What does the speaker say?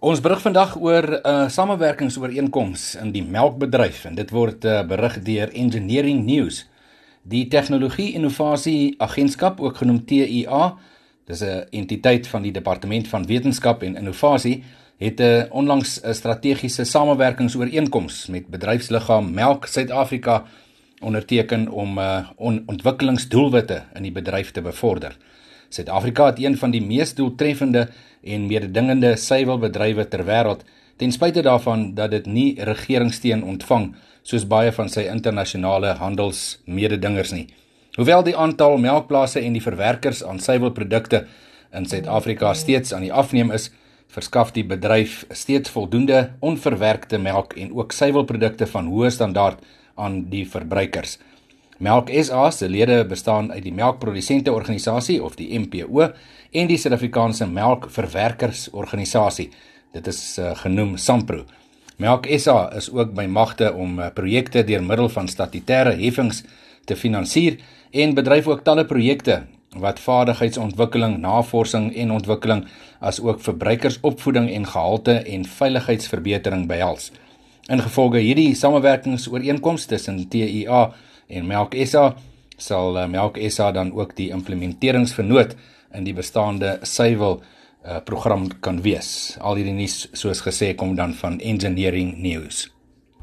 Ons berig vandag oor 'n uh, samewerkingsooreenkoms in die melkbedryf en dit word uh, berig deur Engineering News. Die Tegnologie Innovasie Agentskap, ook genoem TIA, dis 'n entiteit van die Departement van Wetenskap en Innovasie, het 'n uh, onlangs 'n strategiese samewerkingsooreenkoms met bedryfsliggaam Melk Suid-Afrika onderteken om uh, on ontwikkelingsdoelwitte in die bedryf te bevorder. Suid-Afrika het een van die mees doeltreffende en mededingende suiwelbedrywe ter wêreld, ten spyte daarvan dat dit nie regeringssteun ontvang soos baie van sy internasionale handelsmededingers nie. Hoewel die aantal melkplase en die verwerkers aan suiwelprodukte in Suid-Afrika steeds aan die afneem is, verskaf die bedryf steeds voldoende onverwerkte melk en ook suiwelprodukte van hoë standaard aan die verbruikers. Melk SA se lede bestaan uit die Melkprodusente Organisasie of die MPO en die Suid-Afrikaanse Melkverwerkers-organisasie. Dit is uh, genoem SAMPRO. Melk SA is ook by magte om uh, projekte deur middel van statutêre heffings te finansier en bedryf ook talle projekte wat vaardigheidsontwikkeling, navorsing en ontwikkeling as ook verbruikersopvoeding en gehalte en veiligheidsverbetering behels. Ingevolge hierdie samewerkingsooreenkomste tussen TIA en Melk SA sal uh, Melk SA dan ook die implementeringsvernoot in die bestaande suiwel uh, program kan wees. Al hierdie nuus soos gesê kom dan van Engineering News.